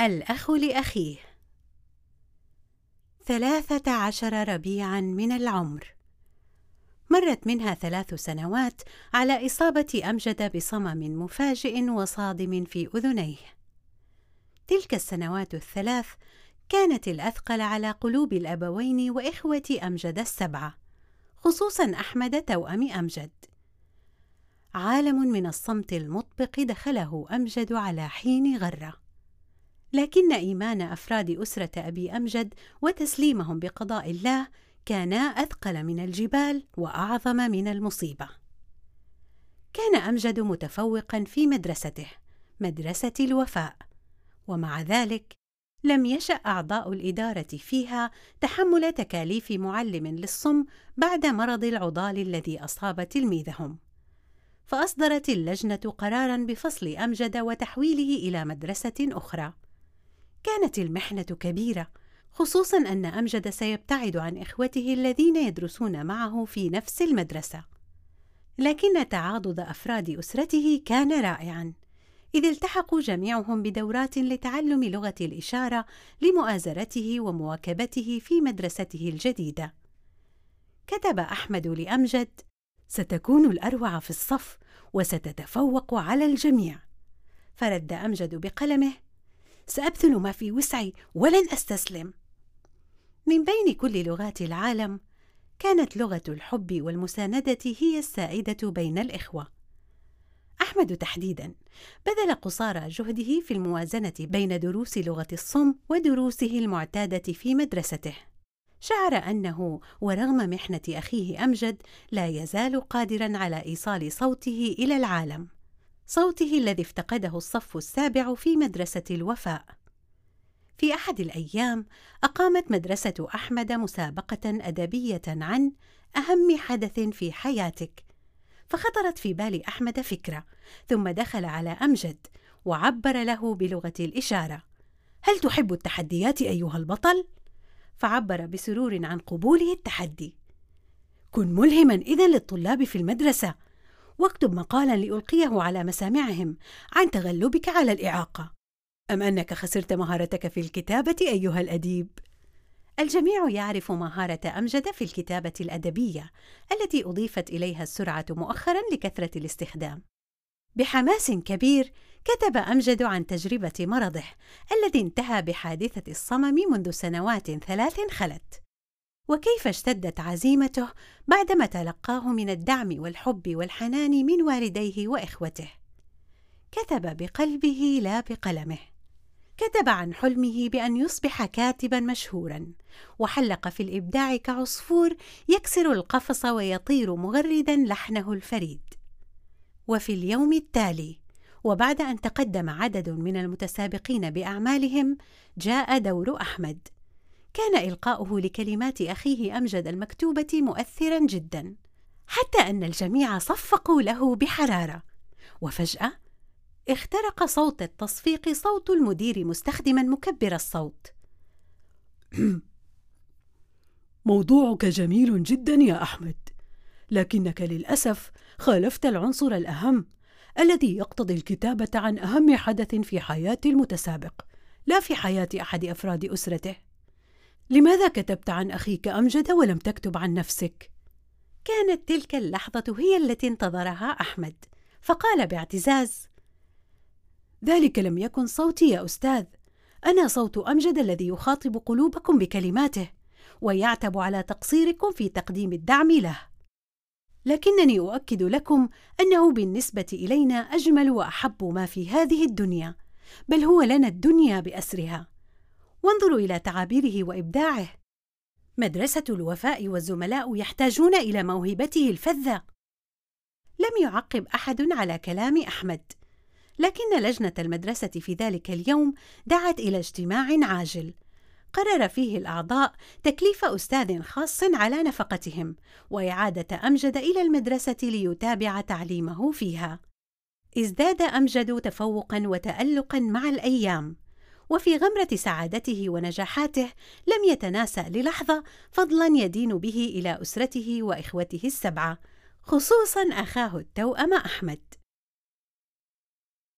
الأخ لأخيه. ثلاثة عشر ربيعًا من العمر. مرت منها ثلاث سنوات على إصابة أمجد بصمم مفاجئ وصادم في أذنيه. تلك السنوات الثلاث كانت الأثقل على قلوب الأبوين وإخوة أمجد السبعة خصوصا أحمد توأم أمجد. عالم من الصمت المطبق دخله أمجد على حين غرة. لكن إيمان أفراد أسرة أبي أمجد وتسليمهم بقضاء الله كانا أثقل من الجبال وأعظم من المصيبة. كان أمجد متفوقا في مدرسته مدرسة الوفاء ومع ذلك لم يشأ أعضاء الإدارة فيها تحمل تكاليف معلم للصم بعد مرض العضال الذي أصاب تلميذهم. فأصدرت اللجنة قرارا بفصل أمجد وتحويله إلى مدرسة أخرى. كانت المحنة كبيرة خصوصا أن أمجد سيبتعد عن إخوته الذين يدرسون معه في نفس المدرسة. لكن تعاضد أفراد أسرته كان رائعا إذ التحقوا جميعهم بدورات لتعلم لغة الإشارة لمؤازرته ومواكبته في مدرسته الجديدة. كتب أحمد لأمجد ستكون الأروع في الصف وستتفوق على الجميع فرد أمجد بقلمه سأبذل ما في وسعي ولن أستسلم. من بين كل لغات العالم كانت لغة الحب والمساندة هي السائده بين الإخوة. أحمد تحديدا بذل قصارى جهده في الموازنة بين دروس لغة الصم ودروسه المعتادة في مدرسته. شعر أنه ورغم محنة أخيه أمجد لا يزال قادرا على إيصال صوته إلى العالم. صوته الذي افتقده الصف السابع في مدرسة الوفاء. في أحد الأيام أقامت مدرسة أحمد مسابقة أدبية عن أهم حدث في حياتك، فخطرت في بال أحمد فكرة، ثم دخل على أمجد وعبر له بلغة الإشارة: هل تحب التحديات أيها البطل؟ فعبر بسرور عن قبوله التحدي. كن ملهما إذا للطلاب في المدرسة واكتب مقالا لألقيه على مسامعهم عن تغلبك على الإعاقة أم أنك خسرت مهارتك في الكتابة أيها الأديب؟ الجميع يعرف مهارة أمجد في الكتابة الأدبية التي أضيفت إليها السرعة مؤخرا لكثرة الاستخدام. بحماس كبير كتب أمجد عن تجربة مرضه الذي انتهى بحادثة الصمم منذ سنوات ثلاث خلت. وكيف اشتدت عزيمته بعدما تلقاه من الدعم والحب والحنان من والديه وإخوته. كتب بقلبه لا بقلمه. كتب عن حلمه بأن يصبح كاتبا مشهورا وحلق في الإبداع كعصفور يكسر القفص ويطير مغردا لحنه الفريد. وفي اليوم التالي وبعد أن تقدم عدد من المتسابقين بأعمالهم جاء دور أحمد. كان إلقاؤه لكلمات أخيه أمجد المكتوبة مؤثرا جدا حتى أن الجميع صفقوا له بحرارة. وفجأة اخترق صوت التصفيق صوت المدير مستخدما مكبر الصوت. موضوعك جميل جدا يا أحمد لكنك للأسف خالفت العنصر الأهم الذي يقتضي الكتابة عن أهم حدث في حياة المتسابق لا في حياة أحد أفراد أسرته. لماذا كتبت عن أخيك أمجد ولم تكتب عن نفسك؟ كانت تلك اللحظة هي التي انتظرها أحمد فقال باعتزاز ذلك لم يكن صوتي يا أستاذ. أنا صوت أمجد الذي يخاطب قلوبكم بكلماته ويعتب على تقصيركم في تقديم الدعم له. لكنني أؤكد لكم أنه بالنسبة إلينا أجمل وأحب ما في هذه الدنيا بل هو لنا الدنيا بأسرها. وانظروا إلى تعابيره وإبداعه. مدرسة الوفاء والزملاء يحتاجون إلى موهبته الفذة. لم يعقب أحد على كلام أحمد لكن لجنة المدرسة في ذلك اليوم دعت إلى اجتماع عاجل. قرر فيه الأعضاء تكليف أستاذ خاص على نفقتهم وإعادة أمجد إلى المدرسة ليتابع تعليمه فيها. ازداد أمجد تفوقا وتالقا مع الأيام. وفي غمرة سعادته ونجاحاته لم يتناسى للحظة فضلا يدين به إلى أسرته وإخوته السبعة خصوصا أخاه التوأم أحمد.